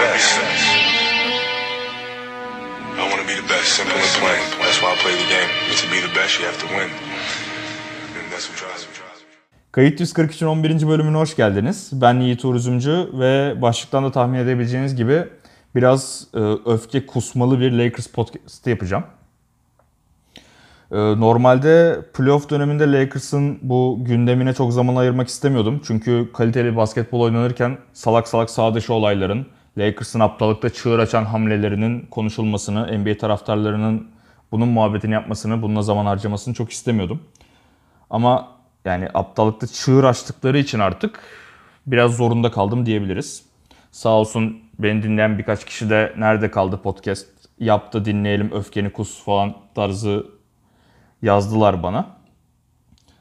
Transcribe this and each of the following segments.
best. I want to be the best. Simple and plain. That's why I play the game. To be the best, you have to win. And that's what drives me. Kayıt 143'ün 11. bölümüne hoş geldiniz. Ben Yiğit Uğur Üzümcü ve başlıktan da tahmin edebileceğiniz gibi biraz e, öfke kusmalı bir Lakers podcast yapacağım. E, normalde playoff döneminde Lakers'ın bu gündemine çok zaman ayırmak istemiyordum. Çünkü kaliteli basketbol oynanırken salak salak sağ dışı olayların, Lakers'ın aptallıkta çığır açan hamlelerinin konuşulmasını, NBA taraftarlarının bunun muhabbetini yapmasını, bununla zaman harcamasını çok istemiyordum. Ama yani aptallıkta çığır açtıkları için artık biraz zorunda kaldım diyebiliriz. Sağ olsun beni dinleyen birkaç kişi de nerede kaldı podcast yaptı dinleyelim öfkeni kus falan tarzı yazdılar bana.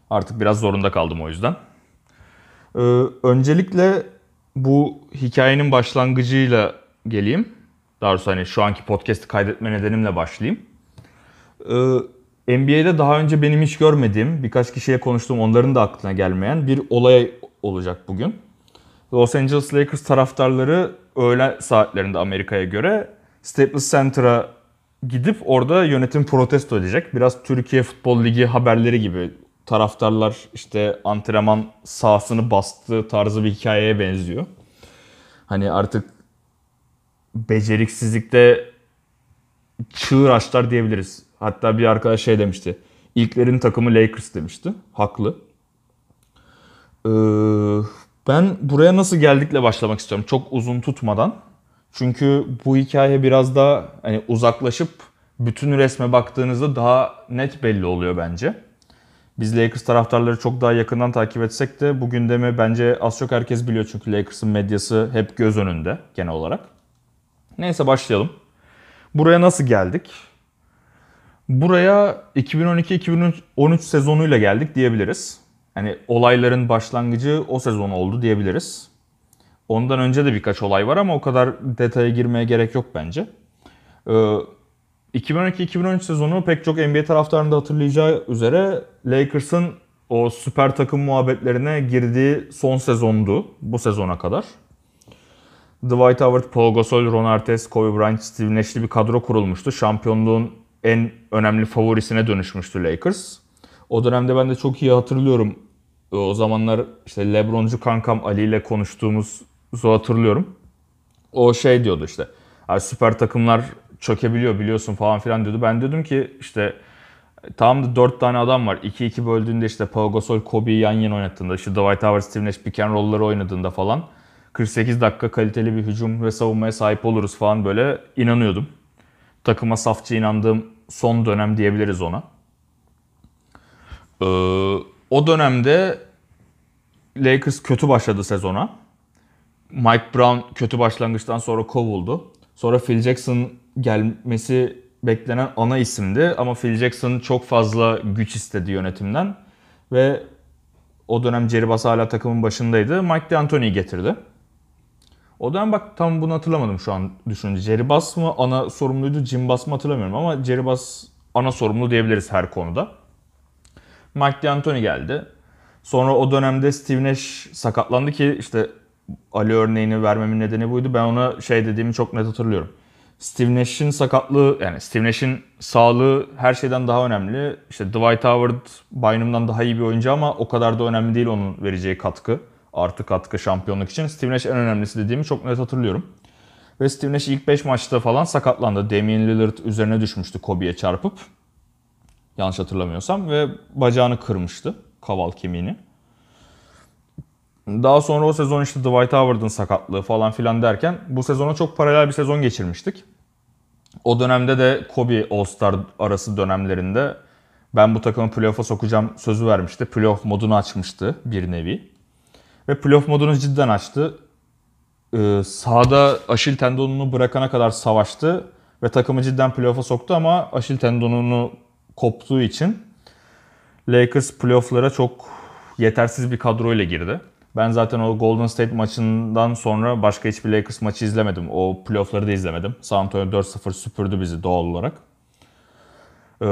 Artık biraz zorunda kaldım o yüzden. Ee, öncelikle bu hikayenin başlangıcıyla geleyim. Daha doğrusu hani şu anki podcast'i kaydetme nedenimle başlayayım. Ee, NBA'de daha önce benim hiç görmediğim, birkaç kişiye konuştuğum onların da aklına gelmeyen bir olay olacak bugün. Los Angeles Lakers taraftarları öğle saatlerinde Amerika'ya göre Staples Center'a gidip orada yönetim protesto edecek. Biraz Türkiye Futbol Ligi haberleri gibi taraftarlar işte antrenman sahasını bastığı tarzı bir hikayeye benziyor. Hani artık beceriksizlikte çığır açlar diyebiliriz. Hatta bir arkadaş şey demişti. İlklerin takımı Lakers demişti. Haklı. Ee, ben buraya nasıl geldikle başlamak istiyorum. Çok uzun tutmadan. Çünkü bu hikaye biraz daha hani uzaklaşıp bütün resme baktığınızda daha net belli oluyor bence. Biz Lakers taraftarları çok daha yakından takip etsek de bu gündemi bence az çok herkes biliyor. Çünkü Lakers'ın medyası hep göz önünde genel olarak. Neyse başlayalım. Buraya nasıl geldik? Buraya 2012-2013 sezonuyla geldik diyebiliriz. Hani olayların başlangıcı o sezon oldu diyebiliriz. Ondan önce de birkaç olay var ama o kadar detaya girmeye gerek yok bence. Ee, 2012-2013 sezonu pek çok NBA taraftarının da hatırlayacağı üzere Lakers'ın o süper takım muhabbetlerine girdiği son sezondu bu sezona kadar. Dwight Howard, Paul Gasol, Ron Artest, Kobe Bryant, Steve Nash'li bir kadro kurulmuştu. Şampiyonluğun en önemli favorisine dönüşmüştü Lakers. O dönemde ben de çok iyi hatırlıyorum. O zamanlar işte Lebroncu kankam Ali ile konuştuğumuzu hatırlıyorum. O şey diyordu işte. Süper takımlar çökebiliyor biliyorsun falan filan diyordu. Ben dedim ki işte tam da 4 tane adam var. 2-2 böldüğünde işte Paul Gasol, Kobe'yi yan yana oynattığında, işte Dwight Howard, Steve Nash pick and roll'ları oynadığında falan 48 dakika kaliteli bir hücum ve savunmaya sahip oluruz falan böyle inanıyordum. Takıma safça inandığım son dönem diyebiliriz ona. Ee, o dönemde Lakers kötü başladı sezona. Mike Brown kötü başlangıçtan sonra kovuldu. Sonra Phil Jackson gelmesi beklenen ana isimdi ama Phil Jackson çok fazla güç istedi yönetimden ve o dönem Jerry Bass hala takımın başındaydı. Mike D'Antoni'yi getirdi. O dönem bak tam bunu hatırlamadım şu an düşününce. Jerry Bass mı ana sorumluydu, Jim Bass mı hatırlamıyorum ama Jerry Bass ana sorumlu diyebiliriz her konuda. Mike D'Antoni geldi. Sonra o dönemde Steve Nash sakatlandı ki işte Ali örneğini vermemin nedeni buydu. Ben ona şey dediğimi çok net hatırlıyorum. Steve Nash'in sakatlığı yani Steve Nash'in sağlığı her şeyden daha önemli. İşte Dwight Howard Bynum'dan daha iyi bir oyuncu ama o kadar da önemli değil onun vereceği katkı. Artı katkı şampiyonluk için. Steve Nash en önemlisi dediğimi çok net hatırlıyorum. Ve Steve Nash ilk 5 maçta falan sakatlandı. Damian Lillard üzerine düşmüştü Kobe'ye çarpıp. Yanlış hatırlamıyorsam. Ve bacağını kırmıştı. Kaval kemiğini. Daha sonra o sezon işte Dwight Howard'ın sakatlığı falan filan derken bu sezona çok paralel bir sezon geçirmiştik. O dönemde de Kobe All-Star arası dönemlerinde ben bu takımı playoff'a sokacağım sözü vermişti. Playoff modunu açmıştı bir nevi. Ve playoff modunu cidden açtı. Ee, sahada aşil tendonunu bırakana kadar savaştı. Ve takımı cidden playoff'a soktu ama aşil tendonunu koptuğu için Lakers playoff'lara çok yetersiz bir kadroyla girdi. Ben zaten o Golden State maçından sonra başka hiçbir Lakers maçı izlemedim. O playoff'ları da izlemedim. San Antonio 4-0 süpürdü bizi doğal olarak. Ee,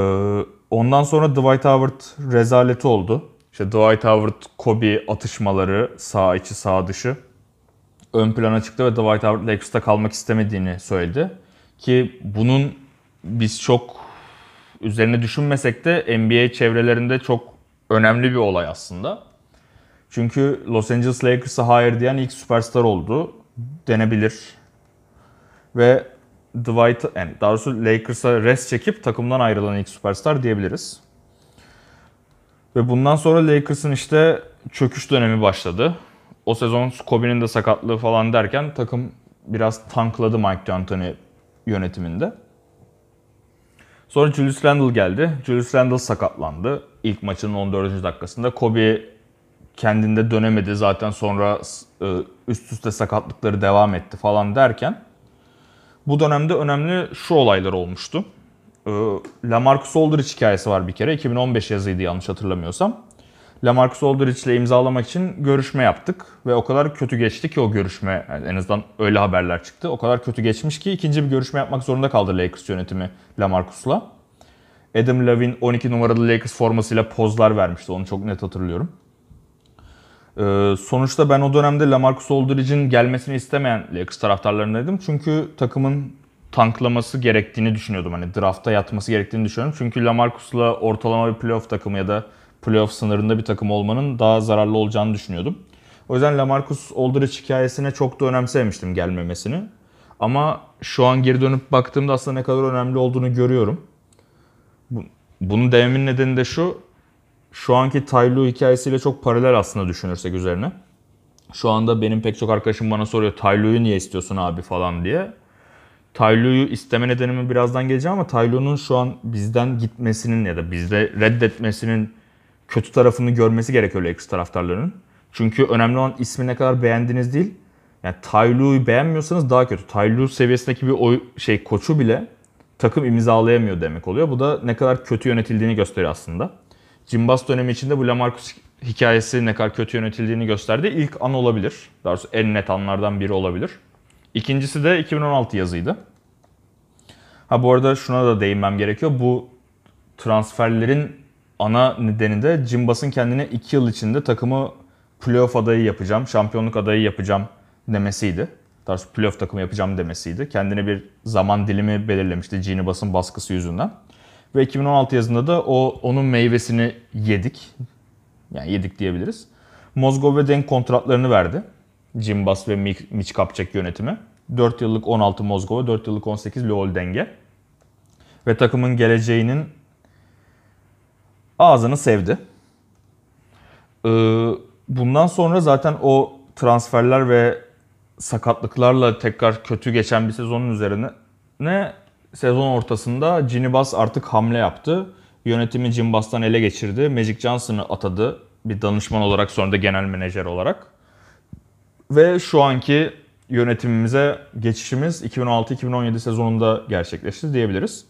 ondan sonra Dwight Howard rezaleti oldu. İşte Dwight Howard, Kobe atışmaları sağ içi sağ dışı. ön plana çıktı ve Dwight Howard Lakers'ta kalmak istemediğini söyledi. Ki bunun biz çok üzerine düşünmesek de NBA çevrelerinde çok önemli bir olay aslında. Çünkü Los Angeles Lakers'a hayır diyen ilk süperstar oldu denebilir. Ve Dwight, yani daha doğrusu Lakers'a res çekip takımdan ayrılan ilk süperstar diyebiliriz. Ve bundan sonra Lakers'ın işte çöküş dönemi başladı. O sezon Kobe'nin de sakatlığı falan derken takım biraz tankladı Mike D'Antoni yönetiminde. Sonra Julius Randle geldi. Julius Randle sakatlandı. İlk maçın 14. dakikasında. Kobe kendinde dönemedi. Zaten sonra e, üst üste sakatlıkları devam etti falan derken bu dönemde önemli şu olaylar olmuştu. E, Lamarcus Aldridge hikayesi var bir kere. 2015 yazıydı yanlış hatırlamıyorsam. Lamarcus Aldridge ile imzalamak için görüşme yaptık ve o kadar kötü geçti ki o görüşme yani en azından öyle haberler çıktı. O kadar kötü geçmiş ki ikinci bir görüşme yapmak zorunda kaldı Lakers yönetimi Lamarcus'la. Adam Levine 12 numaralı Lakers formasıyla pozlar vermişti. Onu çok net hatırlıyorum. Ee, sonuçta ben o dönemde Lamarcus Aldridge'in gelmesini istemeyen Lakers taraftarlarındaydım. Çünkü takımın tanklaması gerektiğini düşünüyordum. Hani drafta yatması gerektiğini düşünüyorum. Çünkü Lamarcus'la ortalama bir playoff takımı ya da playoff sınırında bir takım olmanın daha zararlı olacağını düşünüyordum. O yüzden Lamarcus Aldridge hikayesine çok da önemsememiştim gelmemesini. Ama şu an geri dönüp baktığımda aslında ne kadar önemli olduğunu görüyorum. Bunun dememin nedeni de şu. Şu anki Ty hikayesiyle çok paralel aslında düşünürsek üzerine. Şu anda benim pek çok arkadaşım bana soruyor Ty niye istiyorsun abi falan diye. Ty isteme nedenimi birazdan geleceğim ama Ty şu an bizden gitmesinin ya da bizde reddetmesinin kötü tarafını görmesi gerekiyor Lakers taraftarlarının. Çünkü önemli olan ismi ne kadar beğendiğiniz değil. Yani Ty beğenmiyorsanız daha kötü. Ty seviyesindeki bir oy, şey koçu bile takım imzalayamıyor demek oluyor. Bu da ne kadar kötü yönetildiğini gösteriyor aslında. Cimbas dönemi içinde bu Lamarcus hikayesi ne kadar kötü yönetildiğini gösterdi. İlk an olabilir. Daha doğrusu en net anlardan biri olabilir. İkincisi de 2016 yazıydı. Ha bu arada şuna da değinmem gerekiyor. Bu transferlerin ana nedeni de Cimbas'ın kendine 2 yıl içinde takımı playoff adayı yapacağım, şampiyonluk adayı yapacağım demesiydi. Daha playoff takımı yapacağım demesiydi. Kendine bir zaman dilimi belirlemişti Genie Bass'ın baskısı yüzünden. Ve 2016 yazında da o onun meyvesini yedik. Yani yedik diyebiliriz. Mozgov ve Denk kontratlarını verdi. Jim Bass ve Mitch Kapçak yönetimi. 4 yıllık 16 Mozgov'a, 4 yıllık 18 Lowell Deng'e. Ve takımın geleceğinin ağzını sevdi. Ee, bundan sonra zaten o transferler ve sakatlıklarla tekrar kötü geçen bir sezonun üzerine ne sezon ortasında Ginny Bass artık hamle yaptı. Yönetimi Jim Bass'tan ele geçirdi. Magic Johnson'ı atadı bir danışman olarak sonra da genel menajer olarak. Ve şu anki yönetimimize geçişimiz 2016-2017 sezonunda gerçekleşti diyebiliriz.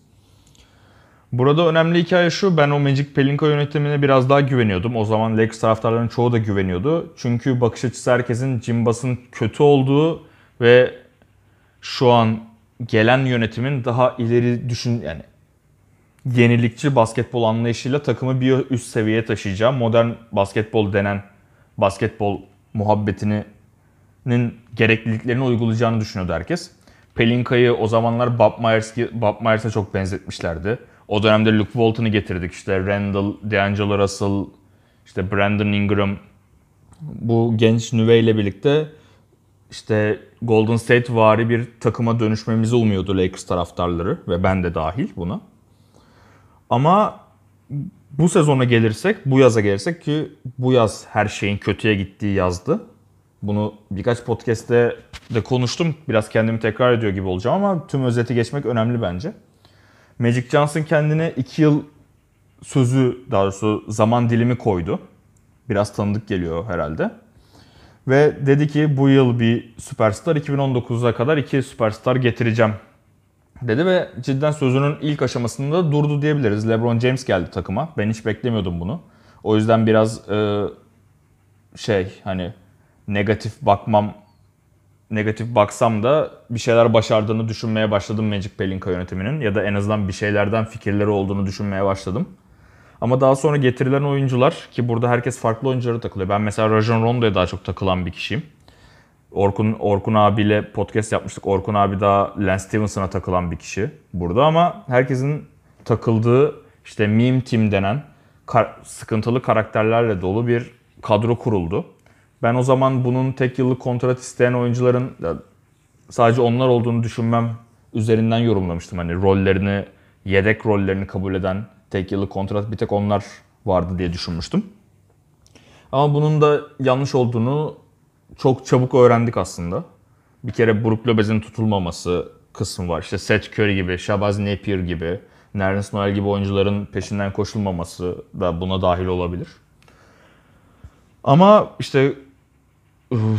Burada önemli hikaye şu, ben o Magic Pelinka yönetimine biraz daha güveniyordum. O zaman Lakers taraftarlarının çoğu da güveniyordu. Çünkü bakış açısı herkesin Jim Bass'ın kötü olduğu ve şu an gelen yönetimin daha ileri düşün yani yenilikçi basketbol anlayışıyla takımı bir üst seviyeye taşıyacağı modern basketbol denen basketbol muhabbetinin gerekliliklerini uygulayacağını düşünüyordu herkes. Pelinka'yı o zamanlar Bob, Myers, Bob Myers'a çok benzetmişlerdi. O dönemde Luke Walton'ı getirdik. İşte Randall, D'Angelo Russell, işte Brandon Ingram. Bu genç nüve ile birlikte işte Golden State vari bir takıma dönüşmemizi umuyordu Lakers taraftarları ve ben de dahil buna. Ama bu sezona gelirsek, bu yaza gelirsek ki bu yaz her şeyin kötüye gittiği yazdı. Bunu birkaç podcast'te de konuştum. Biraz kendimi tekrar ediyor gibi olacağım ama tüm özeti geçmek önemli bence. Magic Johnson kendine 2 yıl sözü daha doğrusu zaman dilimi koydu. Biraz tanıdık geliyor herhalde. Ve dedi ki bu yıl bir süperstar 2019'a kadar iki süperstar getireceğim dedi ve cidden sözünün ilk aşamasında durdu diyebiliriz. LeBron James geldi takıma. Ben hiç beklemiyordum bunu. O yüzden biraz e, şey hani negatif bakmam negatif baksam da bir şeyler başardığını düşünmeye başladım Magic Pelinka yönetiminin ya da en azından bir şeylerden fikirleri olduğunu düşünmeye başladım. Ama daha sonra getirilen oyuncular ki burada herkes farklı oyunculara takılıyor. Ben mesela Rajon Rondo'ya daha çok takılan bir kişiyim. Orkun Orkun abiyle podcast yapmıştık. Orkun abi daha Lance Stevenson'a takılan bir kişi burada ama herkesin takıldığı işte meme team denen kar- sıkıntılı karakterlerle dolu bir kadro kuruldu. Ben o zaman bunun tek yıllık kontrat isteyen oyuncuların sadece onlar olduğunu düşünmem üzerinden yorumlamıştım. Hani rollerini, yedek rollerini kabul eden tek yıllık kontrat bir tek onlar vardı diye düşünmüştüm. Ama bunun da yanlış olduğunu çok çabuk öğrendik aslında. Bir kere Brook Lopez'in tutulmaması kısmı var. İşte Seth Curry gibi, Shabazz Napier gibi, Nerlens Noel gibi oyuncuların peşinden koşulmaması da buna dahil olabilir. Ama işte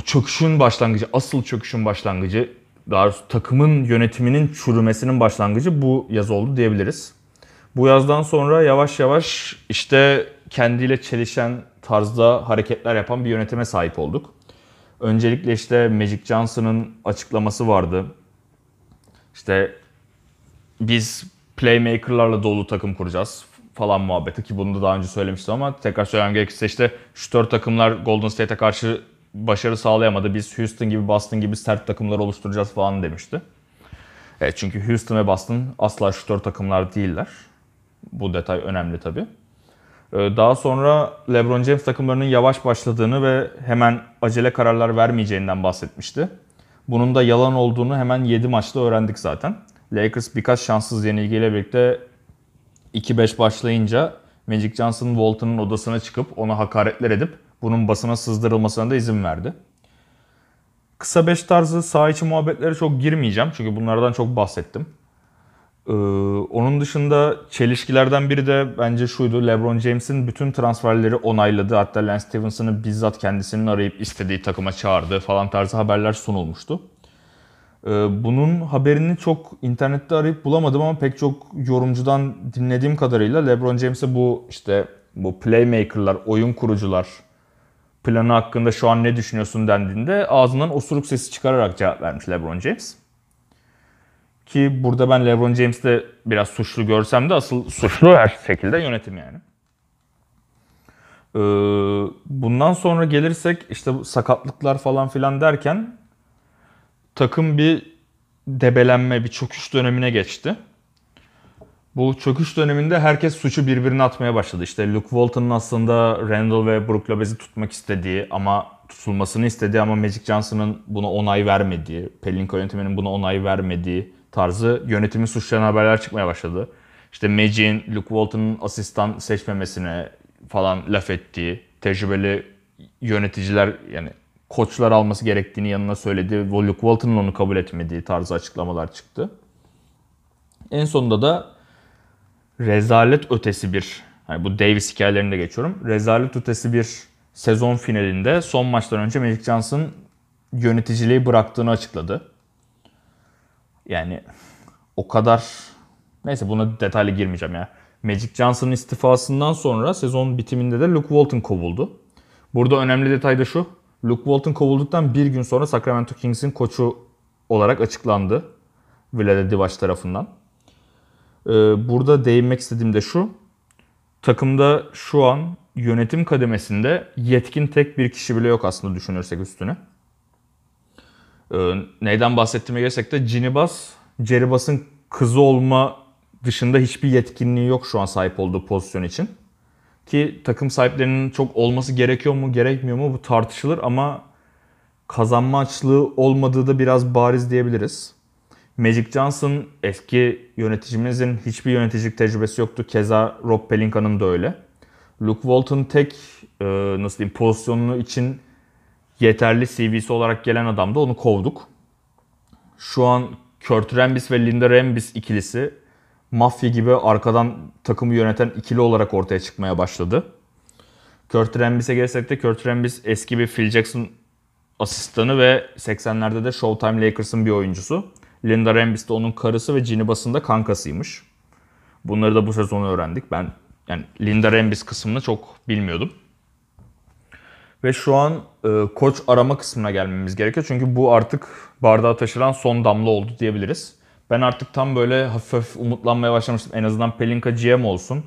çöküşün başlangıcı, asıl çöküşün başlangıcı, daha doğrusu takımın yönetiminin çürümesinin başlangıcı bu yaz oldu diyebiliriz. Bu yazdan sonra yavaş yavaş işte kendiyle çelişen tarzda hareketler yapan bir yönetime sahip olduk. Öncelikle işte Magic Johnson'ın açıklaması vardı. İşte biz playmaker'larla dolu takım kuracağız falan muhabbeti ki bunu da daha önce söylemiştim ama tekrar söylemem gerekirse işte şu dört takımlar Golden State'e karşı başarı sağlayamadı. Biz Houston gibi Boston gibi sert takımlar oluşturacağız falan demişti. Evet, çünkü Houston ve Boston asla şutör takımlar değiller. Bu detay önemli tabii. Ee, Daha sonra LeBron James takımlarının yavaş başladığını ve hemen acele kararlar vermeyeceğinden bahsetmişti. Bunun da yalan olduğunu hemen 7 maçta öğrendik zaten. Lakers birkaç şanssız yenilgiyle birlikte 2-5 başlayınca Magic Johnson Walton'un odasına çıkıp ona hakaretler edip bunun basına sızdırılmasına da izin verdi. Kısa 5 tarzı saha içi muhabbetlere çok girmeyeceğim çünkü bunlardan çok bahsettim. Ee, onun dışında çelişkilerden biri de bence şuydu. LeBron James'in bütün transferleri onayladı. Hatta Lance Stevenson'ı bizzat kendisinin arayıp istediği takıma çağırdı falan tarzı haberler sunulmuştu. Ee, bunun haberini çok internette arayıp bulamadım ama pek çok yorumcudan dinlediğim kadarıyla LeBron James'e bu işte bu playmaker'lar, oyun kurucular planı hakkında şu an ne düşünüyorsun dendiğinde ağzından osuruk sesi çıkararak cevap vermiş LeBron James. Ki burada ben LeBron James'te biraz suçlu görsem de asıl suçlu her şekilde yönetim yani. Ee, bundan sonra gelirsek işte sakatlıklar falan filan derken takım bir debelenme, bir çöküş dönemine geçti. Bu çöküş döneminde herkes suçu birbirine atmaya başladı. İşte Luke Walton'un aslında Randall ve Brook Lopez'i tutmak istediği ama tutulmasını istediği ama Magic Johnson'ın buna onay vermediği, Pelinka yönetiminin buna onay vermediği tarzı yönetimi suçlayan haberler çıkmaya başladı. İşte Magic'in Luke Walton'un asistan seçmemesine falan laf ettiği, tecrübeli yöneticiler yani koçlar alması gerektiğini yanına söylediği ve Luke Walton'un onu kabul etmediği tarzı açıklamalar çıktı. En sonunda da rezalet ötesi bir, hani bu Davis hikayelerinde geçiyorum. Rezalet ötesi bir sezon finalinde son maçtan önce Magic Johnson yöneticiliği bıraktığını açıkladı. Yani o kadar neyse buna detaylı girmeyeceğim ya. Magic Johnson'ın istifasından sonra sezon bitiminde de Luke Walton kovuldu. Burada önemli detay da şu. Luke Walton kovulduktan bir gün sonra Sacramento Kings'in koçu olarak açıklandı. Vlade Divac tarafından. Ee, burada değinmek istediğim de şu. Takımda şu an yönetim kademesinde yetkin tek bir kişi bile yok aslında düşünürsek üstüne. Ee, neyden bahsettiğime gelirsek de Jerry Bass'ın kızı olma dışında hiçbir yetkinliği yok şu an sahip olduğu pozisyon için. Ki takım sahiplerinin çok olması gerekiyor mu gerekmiyor mu bu tartışılır ama kazanma açlığı olmadığı da biraz bariz diyebiliriz. Magic Johnson eski yöneticimizin hiçbir yöneticilik tecrübesi yoktu. Keza Rob Pelinka'nın da öyle. Luke Walton tek e, nasıl diyeyim pozisyonunu için yeterli CV'si olarak gelen adamdı. Onu kovduk. Şu an Kurt Rambis ve Linda Rambis ikilisi mafya gibi arkadan takımı yöneten ikili olarak ortaya çıkmaya başladı. Kurt Rambis'e gelsek de Kurt Rambis eski bir Phil Jackson asistanı ve 80'lerde de Showtime Lakers'ın bir oyuncusu. Linda Rambis de onun karısı ve Ginny Bass'ın da kankasıymış. Bunları da bu sezon öğrendik. Ben yani Linda Rambis kısmını çok bilmiyordum. Ve şu an e, koç arama kısmına gelmemiz gerekiyor. Çünkü bu artık bardağı taşıran son damla oldu diyebiliriz. Ben artık tam böyle hafif hafif umutlanmaya başlamıştım. En azından Pelinka GM olsun.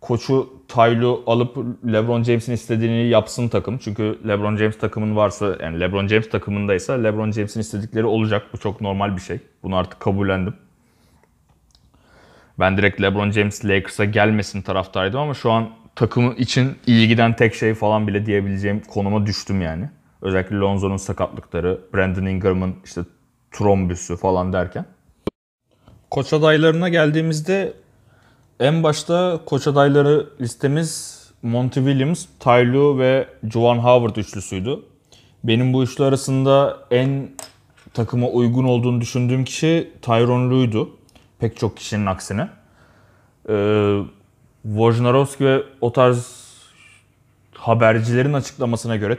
koçu Taylu alıp LeBron James'in istediğini yapsın takım. Çünkü LeBron James takımın varsa yani LeBron James takımındaysa LeBron James'in istedikleri olacak. Bu çok normal bir şey. Bunu artık kabullendim. Ben direkt LeBron James Lakers'a gelmesin taraftaydım ama şu an takımı için iyi giden tek şey falan bile diyebileceğim konuma düştüm yani. Özellikle Lonzo'nun sakatlıkları, Brandon Ingram'ın işte trombüsü falan derken. Koç adaylarına geldiğimizde en başta koç adayları listemiz Monty Williams, Ty Lue ve Juwan Howard üçlüsüydü. Benim bu üçlü arasında en takıma uygun olduğunu düşündüğüm kişi Tyron Lue'ydu. Pek çok kişinin aksine. Ee, Wojnarowski ve o tarz habercilerin açıklamasına göre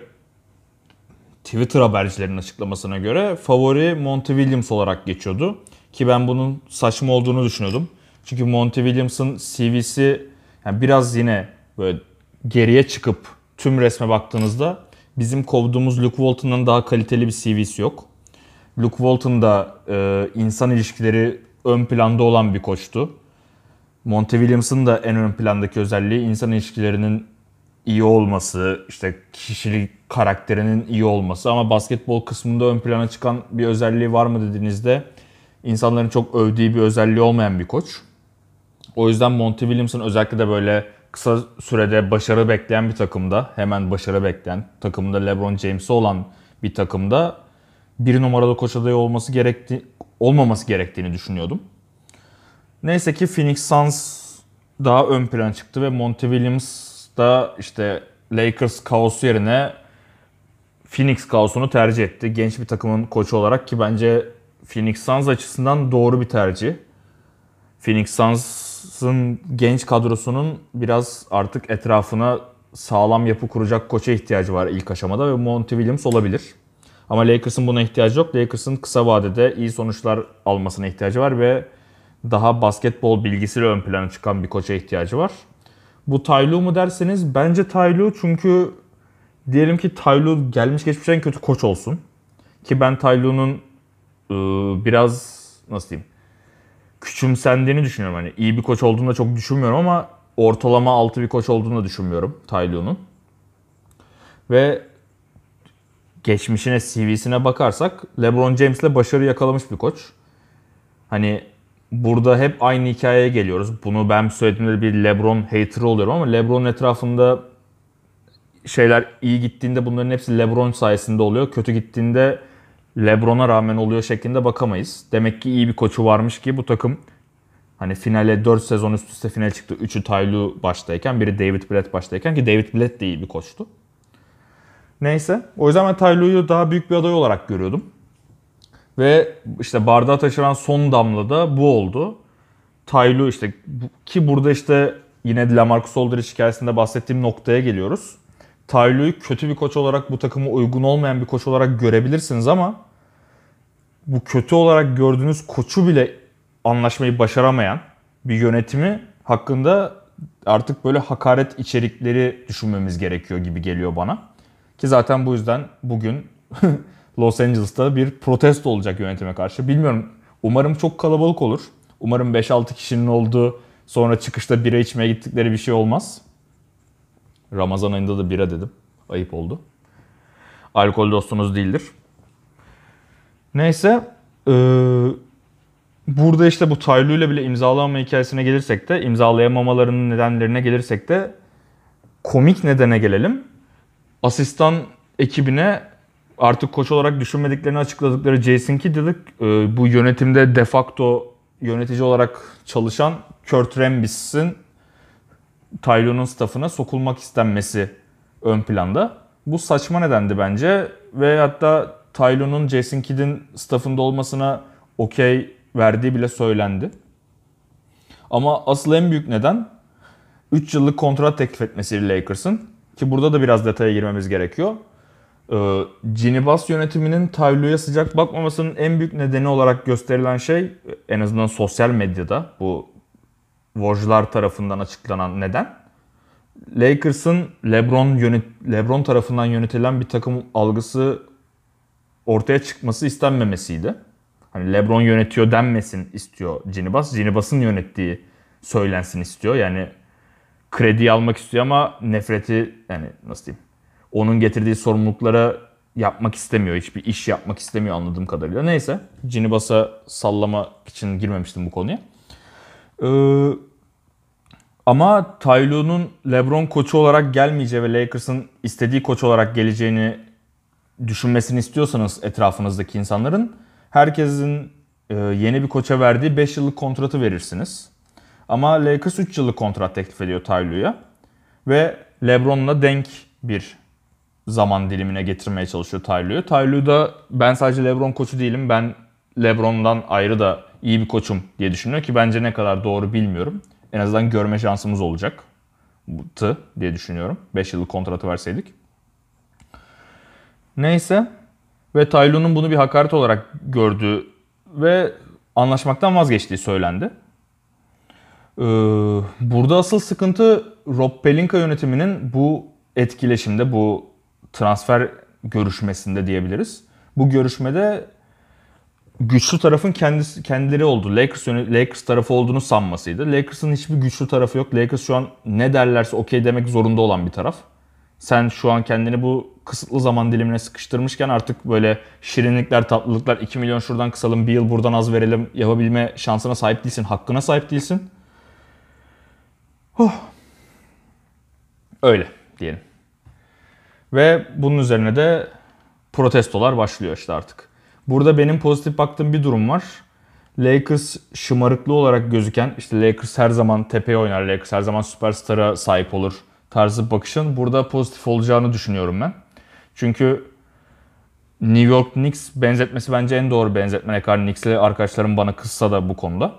Twitter habercilerinin açıklamasına göre favori Monty Williams olarak geçiyordu. Ki ben bunun saçma olduğunu düşünüyordum. Çünkü Monty Williams'ın CV'si yani biraz yine böyle geriye çıkıp tüm resme baktığınızda bizim kovduğumuz Luke Walton'dan daha kaliteli bir CV'si yok. Luke Walton da e, insan ilişkileri ön planda olan bir koçtu. Monty Williams'ın da en ön plandaki özelliği insan ilişkilerinin iyi olması, işte kişilik karakterinin iyi olması ama basketbol kısmında ön plana çıkan bir özelliği var mı dediğinizde insanların çok övdüğü bir özelliği olmayan bir koç. O yüzden Monty Williams'ın özellikle de böyle kısa sürede başarı bekleyen bir takımda, hemen başarı bekleyen takımda LeBron James'i olan bir takımda bir numaralı koç adayı olması gerekti olmaması gerektiğini düşünüyordum. Neyse ki Phoenix Suns daha ön plan çıktı ve Monty Williams da işte Lakers kaosu yerine Phoenix kaosunu tercih etti. Genç bir takımın koçu olarak ki bence Phoenix Suns açısından doğru bir tercih. Phoenix Suns'ın genç kadrosunun biraz artık etrafına sağlam yapı kuracak koça ihtiyacı var ilk aşamada ve Monty Williams olabilir. Ama Lakers'ın buna ihtiyacı yok. Lakers'ın kısa vadede iyi sonuçlar almasına ihtiyacı var ve daha basketbol bilgisiyle ön plana çıkan bir koça ihtiyacı var. Bu Taylu mu derseniz bence Taylu çünkü diyelim ki Taylu gelmiş geçmiş en kötü koç olsun. Ki ben Taylu'nun ıı, biraz nasıl diyeyim küçümsendiğini düşünüyorum. Hani iyi bir koç olduğunu da çok düşünmüyorum ama ortalama altı bir koç olduğunu da düşünmüyorum Taylu'nun. Ve geçmişine, CV'sine bakarsak LeBron James'le başarı yakalamış bir koç. Hani burada hep aynı hikayeye geliyoruz. Bunu ben söylediğimde bir LeBron hater oluyorum ama LeBron'un etrafında şeyler iyi gittiğinde bunların hepsi LeBron sayesinde oluyor. Kötü gittiğinde LeBron'a rağmen oluyor şeklinde bakamayız. Demek ki iyi bir koçu varmış ki bu takım hani finale 4 sezon üst üste final çıktı. 3'ü Ty baştayken, biri David Blatt baştayken ki David Blatt de iyi bir koçtu. Neyse. O yüzden ben Ty daha büyük bir aday olarak görüyordum. Ve işte bardağı taşıran son damla da bu oldu. Ty işte ki burada işte yine Lamarcus Aldridge hikayesinde bahsettiğim noktaya geliyoruz. Ty kötü bir koç olarak bu takıma uygun olmayan bir koç olarak görebilirsiniz ama bu kötü olarak gördüğünüz koçu bile anlaşmayı başaramayan bir yönetimi hakkında artık böyle hakaret içerikleri düşünmemiz gerekiyor gibi geliyor bana. Ki zaten bu yüzden bugün Los Angeles'ta bir protesto olacak yönetime karşı. Bilmiyorum. Umarım çok kalabalık olur. Umarım 5-6 kişinin olduğu sonra çıkışta bira içmeye gittikleri bir şey olmaz. Ramazan ayında da bira dedim. Ayıp oldu. Alkol dostunuz değildir. Neyse. Ee, burada işte bu Taylu ile bile imzalanma hikayesine gelirsek de imzalayamamalarının nedenlerine gelirsek de komik nedene gelelim. Asistan ekibine artık koç olarak düşünmediklerini açıkladıkları Jason Kidd'lik e, bu yönetimde de facto yönetici olarak çalışan Kurt Rambis'in Tylo'nun staffına sokulmak istenmesi ön planda. Bu saçma nedendi bence ve hatta Tylo'nun Jason Kidd'in staffında olmasına okey verdiği bile söylendi. Ama asıl en büyük neden 3 yıllık kontrat teklif etmesi Lakers'ın. Ki burada da biraz detaya girmemiz gerekiyor. Ee, Cinibas yönetiminin Taylu'ya sıcak bakmamasının en büyük nedeni olarak gösterilen şey en azından sosyal medyada bu Wojlar tarafından açıklanan neden Lakers'ın LeBron yönet LeBron tarafından yönetilen bir takım algısı ortaya çıkması istenmemesiydi. Hani LeBron yönetiyor denmesin istiyor Cinibas. Cinibas'ın yönettiği söylensin istiyor. Yani kredi almak istiyor ama nefreti yani nasıl diyeyim onun getirdiği sorumluluklara yapmak istemiyor. Hiçbir iş yapmak istemiyor anladığım kadarıyla. Neyse. Cinibas'a sallamak için girmemiştim bu konuya. Ee, ama Ty LeBron koçu olarak gelmeyeceği ve Lakers'ın istediği koç olarak geleceğini düşünmesini istiyorsanız etrafınızdaki insanların herkesin e, yeni bir koça verdiği 5 yıllık kontratı verirsiniz. Ama Lakers 3 yıllık kontrat teklif ediyor Ty ve LeBron'la denk bir zaman dilimine getirmeye çalışıyor Ty Lue'yu. da ben sadece LeBron koçu değilim. Ben LeBron'dan ayrı da iyi bir koçum diye düşünüyor ki bence ne kadar doğru bilmiyorum. En azından görme şansımız olacak diye düşünüyorum. 5 yıllık kontratı verseydik. Neyse. Ve Taylu'nun bunu bir hakaret olarak gördüğü ve anlaşmaktan vazgeçtiği söylendi. Ee, burada asıl sıkıntı Rob Pelinka yönetiminin bu etkileşimde, bu transfer görüşmesinde diyebiliriz. Bu görüşmede güçlü tarafın kendisi kendileri oldu. Lakers Lakers tarafı olduğunu sanmasıydı. Lakers'ın hiçbir güçlü tarafı yok. Lakers şu an ne derlerse okey demek zorunda olan bir taraf. Sen şu an kendini bu kısıtlı zaman dilimine sıkıştırmışken artık böyle şirinlikler, tatlılıklar 2 milyon şuradan kısalım, bir yıl buradan az verelim yapabilme şansına sahip değilsin. Hakkına sahip değilsin. Oh. Öyle diyelim. Ve bunun üzerine de protestolar başlıyor işte artık. Burada benim pozitif baktığım bir durum var. Lakers şımarıklı olarak gözüken, işte Lakers her zaman tepeye oynar, Lakers her zaman süperstara sahip olur tarzı bakışın burada pozitif olacağını düşünüyorum ben. Çünkü New York Knicks benzetmesi bence en doğru benzetme. Ne kadar Knicks'li arkadaşlarım bana kızsa da bu konuda.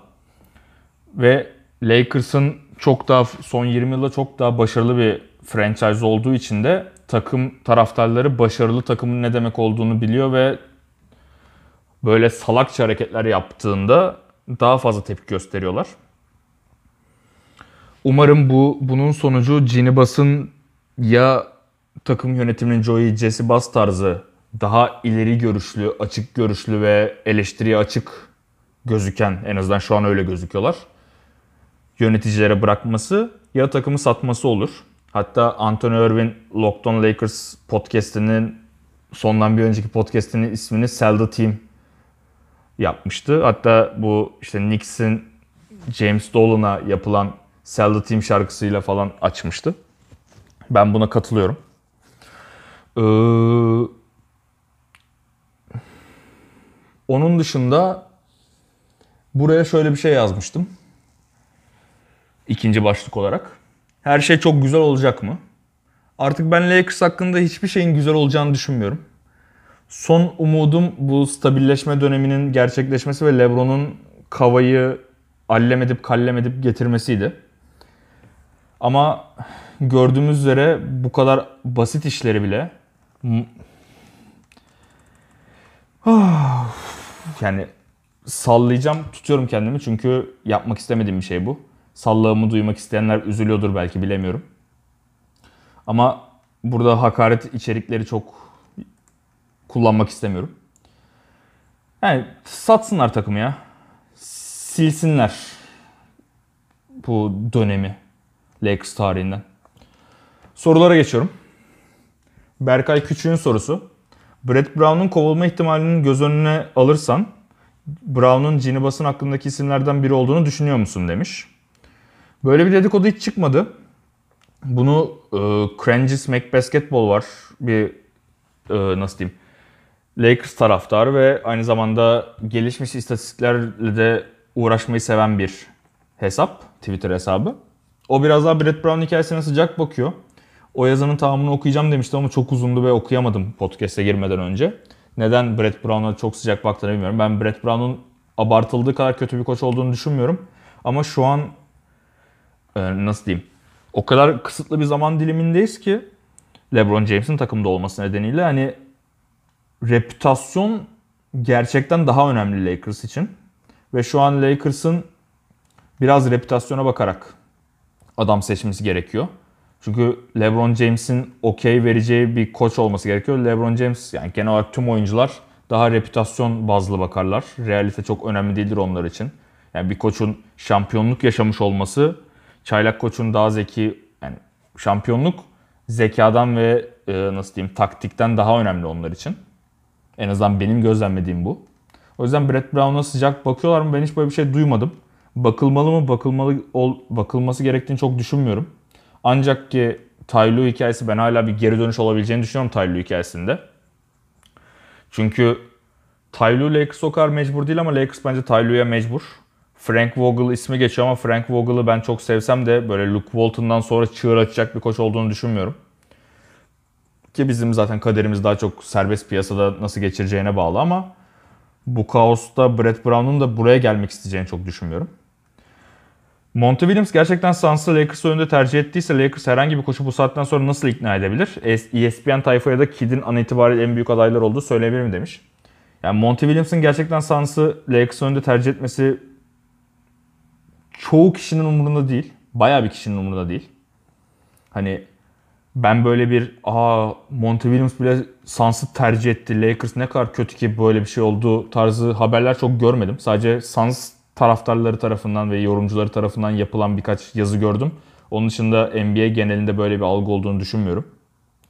Ve Lakers'ın çok daha son 20 yılda çok daha başarılı bir franchise olduğu için de takım taraftarları başarılı takımın ne demek olduğunu biliyor ve böyle salakça hareketler yaptığında daha fazla tepki gösteriyorlar. Umarım bu bunun sonucu Ginny Bass'ın ya takım yönetiminin Joey Jesse Bass tarzı daha ileri görüşlü, açık görüşlü ve eleştiriye açık gözüken en azından şu an öyle gözüküyorlar. Yöneticilere bırakması ya takımı satması olur. Hatta Anthony Irvin Locked on Lakers podcast'inin sondan bir önceki podcast'inin ismini Sell the Team yapmıştı. Hatta bu işte Knicks'in James Dolan'a yapılan Sell the Team şarkısıyla falan açmıştı. Ben buna katılıyorum. Ee, onun dışında buraya şöyle bir şey yazmıştım. İkinci başlık olarak. Her şey çok güzel olacak mı? Artık ben Lakers hakkında hiçbir şeyin güzel olacağını düşünmüyorum. Son umudum bu stabilleşme döneminin gerçekleşmesi ve LeBron'un Kava'yı allem edip kallem edip getirmesiydi. Ama gördüğümüz üzere bu kadar basit işleri bile yani sallayacağım, tutuyorum kendimi çünkü yapmak istemediğim bir şey bu. Sallağımı duymak isteyenler üzülüyordur belki bilemiyorum. Ama burada hakaret içerikleri çok kullanmak istemiyorum. Yani satsınlar takımı ya. Silsinler bu dönemi Lakers tarihinden. Sorulara geçiyorum. Berkay Küçük'ün sorusu. Brett Brown'un kovulma ihtimalinin göz önüne alırsan Brown'un Ginny Bass'ın hakkındaki isimlerden biri olduğunu düşünüyor musun demiş. Böyle bir dedikodu hiç çıkmadı. Bunu e, Cranges Make Basketball var. Bir e, nasıl diyeyim? Lakers taraftarı ve aynı zamanda gelişmiş istatistiklerle de uğraşmayı seven bir hesap. Twitter hesabı. O biraz daha Brett Brown hikayesine sıcak bakıyor. O yazının tamamını okuyacağım demişti ama çok uzundu ve okuyamadım podcast'e girmeden önce. Neden Brett Brown'a çok sıcak baktığını bilmiyorum. Ben Brett Brown'un abartıldığı kadar kötü bir koç olduğunu düşünmüyorum. Ama şu an nasıl diyeyim? O kadar kısıtlı bir zaman dilimindeyiz ki LeBron James'in takımda olması nedeniyle hani reputasyon gerçekten daha önemli Lakers için. Ve şu an Lakers'ın biraz reputasyona bakarak adam seçmesi gerekiyor. Çünkü LeBron James'in okey vereceği bir koç olması gerekiyor. LeBron James yani genel olarak tüm oyuncular daha reputasyon bazlı bakarlar. Realite çok önemli değildir onlar için. Yani bir koçun şampiyonluk yaşamış olması Çaylak Koç'un daha zeki yani şampiyonluk zekadan ve e, nasıl diyeyim taktikten daha önemli onlar için. En azından benim gözlemlediğim bu. O yüzden Brett Brown'a sıcak bakıyorlar mı ben hiç böyle bir şey duymadım. Bakılmalı mı bakılmalı ol, bakılması gerektiğini çok düşünmüyorum. Ancak ki Ty Lue hikayesi ben hala bir geri dönüş olabileceğini düşünüyorum Ty Lue hikayesinde. Çünkü Ty Lue Lakers o kadar mecbur değil ama Lakers bence Ty Lue'ya mecbur. Frank Vogel ismi geçiyor ama Frank Vogel'ı ben çok sevsem de böyle Luke Walton'dan sonra çığır açacak bir koç olduğunu düşünmüyorum. Ki bizim zaten kaderimiz daha çok serbest piyasada nasıl geçireceğine bağlı ama bu kaosta Brett Brown'un da buraya gelmek isteyeceğini çok düşünmüyorum. Monty Williams gerçekten Suns'ı Lakers önünde tercih ettiyse Lakers herhangi bir koçu bu saatten sonra nasıl ikna edebilir? ESPN tayfaya da Kid'in an itibariyle en büyük adaylar olduğu söyleyebilir mi demiş. Yani Monty Williams'ın gerçekten Suns'ı Lakers önünde tercih etmesi çoğu kişinin umurunda değil. Bayağı bir kişinin umurunda değil. Hani ben böyle bir aa Monty Williams bile Suns'ı tercih etti. Lakers ne kadar kötü ki böyle bir şey oldu tarzı haberler çok görmedim. Sadece Suns taraftarları tarafından ve yorumcuları tarafından yapılan birkaç yazı gördüm. Onun dışında NBA genelinde böyle bir algı olduğunu düşünmüyorum.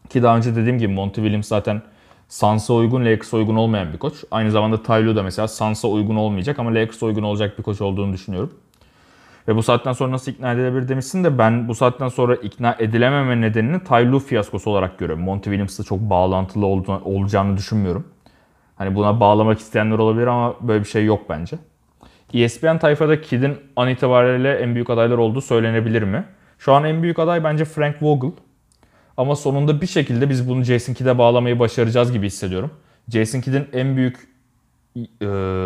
Ki daha önce dediğim gibi Monty Williams zaten Suns'a uygun, Lakers'a uygun olmayan bir koç. Aynı zamanda Ty Lue da mesela Suns'a uygun olmayacak ama Lakers'a uygun olacak bir koç olduğunu düşünüyorum. Ve bu saatten sonra nasıl ikna edilebilir demişsin de ben bu saatten sonra ikna edilememe nedenini Ty fiyaskosu olarak görüyorum. Monty Williams'la çok bağlantılı olacağını düşünmüyorum. Hani buna bağlamak isteyenler olabilir ama böyle bir şey yok bence. ESPN tayfada Kid'in an itibariyle en büyük adaylar olduğu söylenebilir mi? Şu an en büyük aday bence Frank Vogel. Ama sonunda bir şekilde biz bunu Jason Kidd'e bağlamayı başaracağız gibi hissediyorum. Jason Kidd'in en büyük ee,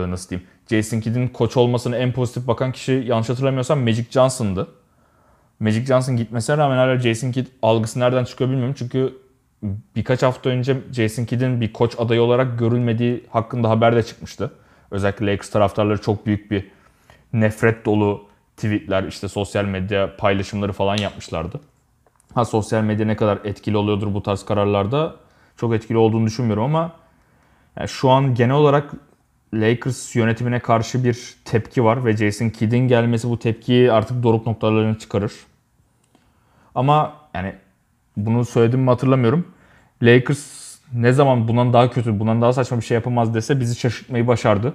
nasıl diyeyim? Jason Kidd'in koç olmasını en pozitif bakan kişi yanlış hatırlamıyorsam Magic Johnson'dı. Magic Johnson gitmesine rağmen hala Jason Kidd algısı nereden çıkıyor bilmiyorum. Çünkü birkaç hafta önce Jason Kidd'in bir koç adayı olarak görülmediği hakkında haber de çıkmıştı. Özellikle Lakers taraftarları çok büyük bir nefret dolu tweetler, işte sosyal medya paylaşımları falan yapmışlardı. Ha sosyal medya ne kadar etkili oluyordur bu tarz kararlarda çok etkili olduğunu düşünmüyorum ama yani şu an genel olarak Lakers yönetimine karşı bir tepki var ve Jason Kidd'in gelmesi bu tepkiyi artık doruk noktalarını çıkarır. Ama yani bunu söyledim mi hatırlamıyorum. Lakers ne zaman bundan daha kötü, bundan daha saçma bir şey yapamaz dese bizi şaşırtmayı başardı.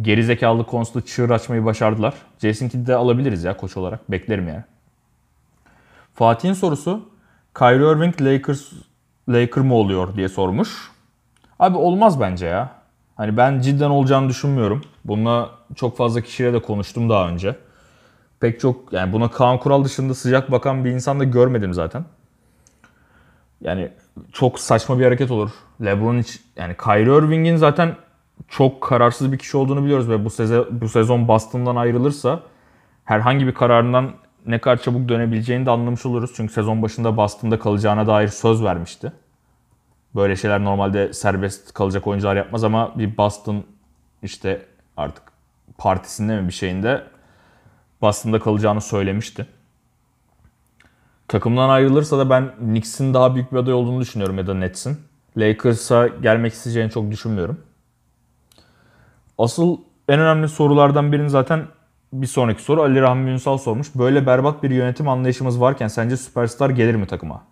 Geri zekalı konusunda çığır açmayı başardılar. Jason Kidd'i de alabiliriz ya koç olarak. Beklerim yani. Fatih'in sorusu Kyrie Irving Lakers Laker mı oluyor diye sormuş. Abi olmaz bence ya. Hani ben cidden olacağını düşünmüyorum. Bununla çok fazla kişiyle de konuştum daha önce. Pek çok yani buna Kaan Kural dışında sıcak bakan bir insan da görmedim zaten. Yani çok saçma bir hareket olur. LeBron hiç yani Kyrie Irving'in zaten çok kararsız bir kişi olduğunu biliyoruz ve bu sezon bu sezon Boston'dan ayrılırsa herhangi bir kararından ne kadar çabuk dönebileceğini de anlamış oluruz. Çünkü sezon başında Boston'da kalacağına dair söz vermişti. Böyle şeyler normalde serbest kalacak oyuncular yapmaz ama bir Boston işte artık partisinde mi bir şeyinde Boston'da kalacağını söylemişti. Takımdan ayrılırsa da ben Knicks'in daha büyük bir aday olduğunu düşünüyorum ya da Nets'in. Lakers'a gelmek isteyeceğini çok düşünmüyorum. Asıl en önemli sorulardan birini zaten bir sonraki soru Ali Rahmi Ünsal sormuş. Böyle berbat bir yönetim anlayışımız varken sence süperstar gelir mi takıma?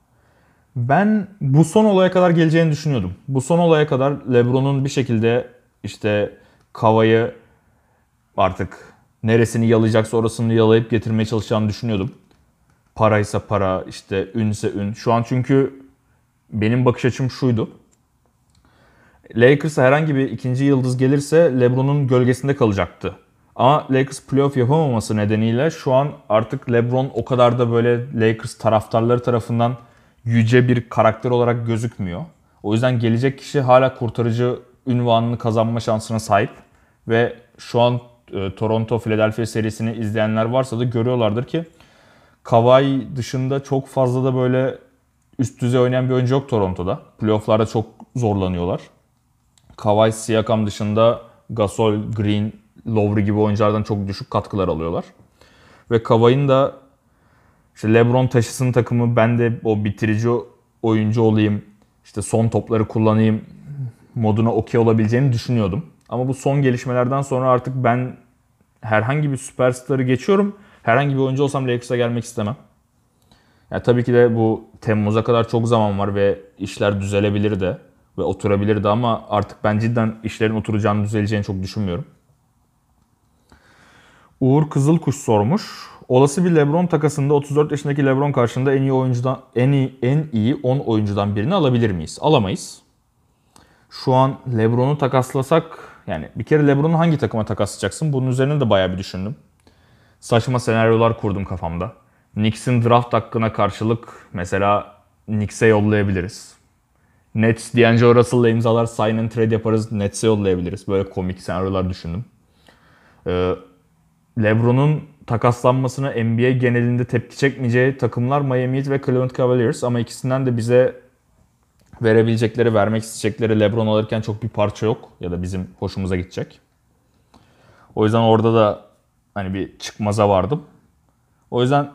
Ben bu son olaya kadar geleceğini düşünüyordum. Bu son olaya kadar LeBron'un bir şekilde işte Kava'yı artık neresini yalayacaksa orasını yalayıp getirmeye çalışacağını düşünüyordum. Paraysa para, işte ünse ün. Şu an çünkü benim bakış açım şuydu. Lakers'a herhangi bir ikinci yıldız gelirse LeBron'un gölgesinde kalacaktı. Ama Lakers playoff yapamaması nedeniyle şu an artık LeBron o kadar da böyle Lakers taraftarları tarafından yüce bir karakter olarak gözükmüyor. O yüzden gelecek kişi hala kurtarıcı ünvanını kazanma şansına sahip. Ve şu an e, Toronto Philadelphia serisini izleyenler varsa da görüyorlardır ki Kawhi dışında çok fazla da böyle üst düzey oynayan bir oyuncu yok Toronto'da. Playoff'larda çok zorlanıyorlar. Kawhi Siakam dışında Gasol, Green, Lowry gibi oyunculardan çok düşük katkılar alıyorlar. Ve Kawhi'nin da işte LeBron taşısın takımı ben de o bitirici oyuncu olayım. işte son topları kullanayım moduna okey olabileceğini düşünüyordum. Ama bu son gelişmelerden sonra artık ben herhangi bir süperstarı geçiyorum. Herhangi bir oyuncu olsam Lakers'a gelmek istemem. Ya tabii ki de bu Temmuz'a kadar çok zaman var ve işler düzelebilir de ve oturabilir de ama artık ben cidden işlerin oturacağını düzeleceğini çok düşünmüyorum. Uğur Kızılkuş sormuş. Olası bir LeBron takasında 34 yaşındaki LeBron karşında en iyi oyuncudan en iyi en iyi 10 oyuncudan birini alabilir miyiz? Alamayız. Şu an LeBron'u takaslasak yani bir kere LeBron'u hangi takıma takaslayacaksın? Bunun üzerine de bayağı bir düşündüm. Saçma senaryolar kurdum kafamda. Knicks'in draft hakkına karşılık mesela Knicks'e yollayabiliriz. Nets D'Angelo Russell'la imzalar sign and trade yaparız. Nets'e yollayabiliriz. Böyle komik senaryolar düşündüm. Ee, LeBron'un takaslanmasına NBA genelinde tepki çekmeyeceği takımlar Miami Heat ve Cleveland Cavaliers ama ikisinden de bize verebilecekleri, vermek isteyecekleri LeBron alırken çok bir parça yok ya da bizim hoşumuza gidecek. O yüzden orada da hani bir çıkmaza vardım. O yüzden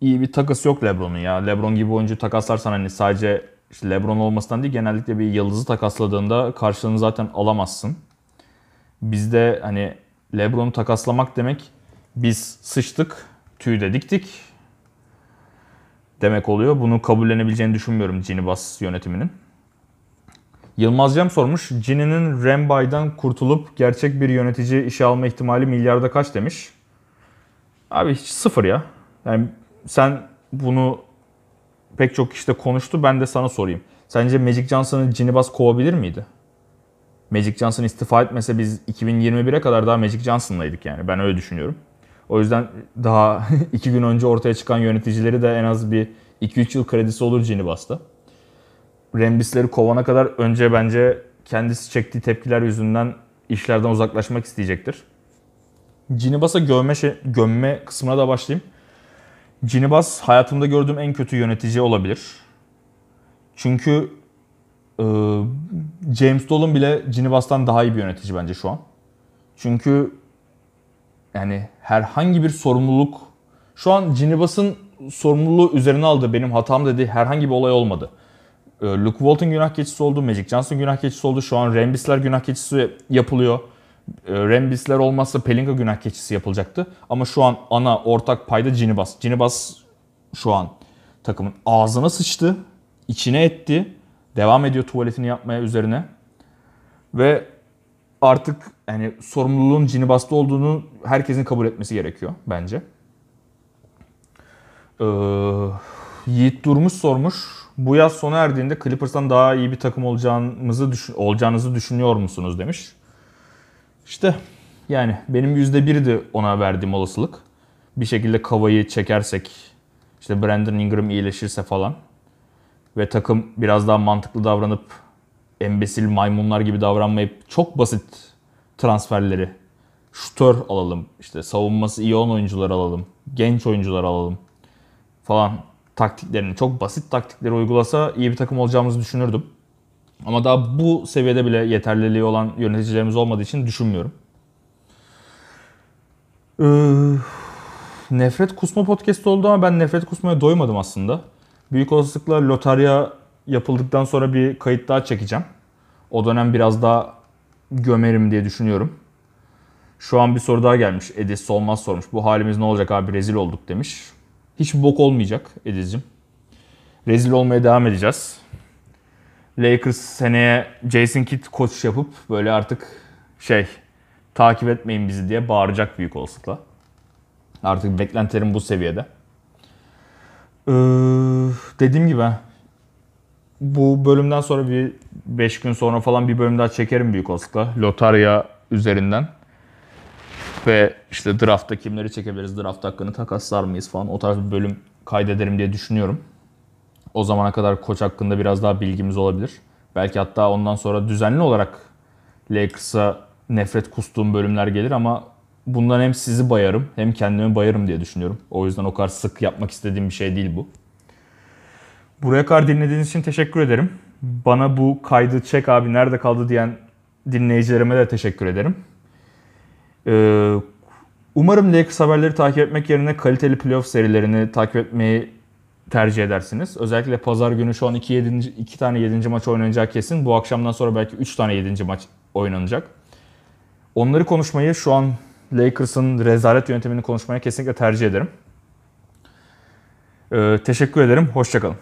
iyi bir takas yok LeBron'un ya. LeBron gibi oyuncu takaslarsan hani sadece işte LeBron olmasından değil genellikle bir yıldızı takasladığında karşılığını zaten alamazsın. Bizde hani LeBron'u takaslamak demek biz sıçtık, tüy de diktik demek oluyor. Bunu kabullenebileceğini düşünmüyorum Cinibas yönetiminin. Yılmaz Cem sormuş. Cini'nin Rembay'dan kurtulup gerçek bir yönetici işe alma ihtimali milyarda kaç demiş. Abi hiç sıfır ya. Yani sen bunu pek çok işte konuştu. Ben de sana sorayım. Sence Magic Johnson'ı Cinibas kovabilir miydi? Magic Johnson istifa etmese biz 2021'e kadar daha Magic Johnson'laydık yani. Ben öyle düşünüyorum. O yüzden daha iki gün önce ortaya çıkan yöneticileri de en az bir 2-3 yıl kredisi olur Cinibas'ta. Rembisleri kovana kadar önce bence kendisi çektiği tepkiler yüzünden işlerden uzaklaşmak isteyecektir. Cinibas'a gömme, şey, gömme kısmına da başlayayım. Cinibas hayatımda gördüğüm en kötü yönetici olabilir. Çünkü e, James Dolan bile Cinibas'tan daha iyi bir yönetici bence şu an. Çünkü yani herhangi bir sorumluluk şu an Cinibas'ın sorumluluğu üzerine aldı. Benim hatam dedi herhangi bir olay olmadı. Ee, Luke Walton günah keçisi oldu. Magic Johnson günah keçisi oldu. Şu an Rambisler günah keçisi yapılıyor. Ee, Rambisler olmazsa Pelinka günah keçisi yapılacaktı. Ama şu an ana ortak payda Cinibas. Cinibas şu an takımın ağzına sıçtı. içine etti. Devam ediyor tuvaletini yapmaya üzerine. Ve artık yani sorumluluğun Cinibas'ta olduğunu herkesin kabul etmesi gerekiyor bence. Ee, Yiğit Durmuş sormuş. Bu yaz sona erdiğinde Clippers'tan daha iyi bir takım olacağımızı düşün, olacağınızı düşünüyor musunuz demiş. İşte yani benim %1'di ona verdiğim olasılık. Bir şekilde kavayı çekersek işte Brandon Ingram iyileşirse falan ve takım biraz daha mantıklı davranıp embesil maymunlar gibi davranmayıp çok basit transferleri şutör alalım, işte savunması iyi olan oyuncular alalım, genç oyuncular alalım falan taktiklerini, çok basit taktikleri uygulasa iyi bir takım olacağımızı düşünürdüm. Ama daha bu seviyede bile yeterliliği olan yöneticilerimiz olmadığı için düşünmüyorum. Ee, nefret kusma podcast oldu ama ben nefret kusmaya doymadım aslında. Büyük olasılıkla lotarya yapıldıktan sonra bir kayıt daha çekeceğim. O dönem biraz daha gömerim diye düşünüyorum. Şu an bir soru daha gelmiş. Edis Solmaz sormuş. Bu halimiz ne olacak abi rezil olduk demiş. Hiç bok olmayacak Ediz'cim. Rezil olmaya devam edeceğiz. Lakers seneye Jason Kidd koç yapıp böyle artık şey takip etmeyin bizi diye bağıracak büyük olasılıkla. Artık beklentilerim bu seviyede. Ee, dediğim gibi bu bölümden sonra bir 5 gün sonra falan bir bölüm daha çekerim büyük olasılıkla. Lotarya üzerinden. Ve işte draftta kimleri çekebiliriz, draft hakkını takaslar mıyız falan o tarz bir bölüm kaydederim diye düşünüyorum. O zamana kadar koç hakkında biraz daha bilgimiz olabilir. Belki hatta ondan sonra düzenli olarak Lakers'a nefret kustuğum bölümler gelir ama bundan hem sizi bayarım hem kendimi bayarım diye düşünüyorum. O yüzden o kadar sık yapmak istediğim bir şey değil bu. Buraya kadar dinlediğiniz için teşekkür ederim. Bana bu kaydı çek abi nerede kaldı diyen dinleyicilerime de teşekkür ederim. Ee, umarım Lakers haberleri takip etmek yerine kaliteli playoff serilerini takip etmeyi tercih edersiniz. Özellikle pazar günü şu an 2, 7. 2 tane 7. maç oynanacak kesin. Bu akşamdan sonra belki 3 tane 7. maç oynanacak. Onları konuşmayı şu an Lakers'ın rezalet yönetimini konuşmaya kesinlikle tercih ederim. Ee, teşekkür ederim. Hoşçakalın.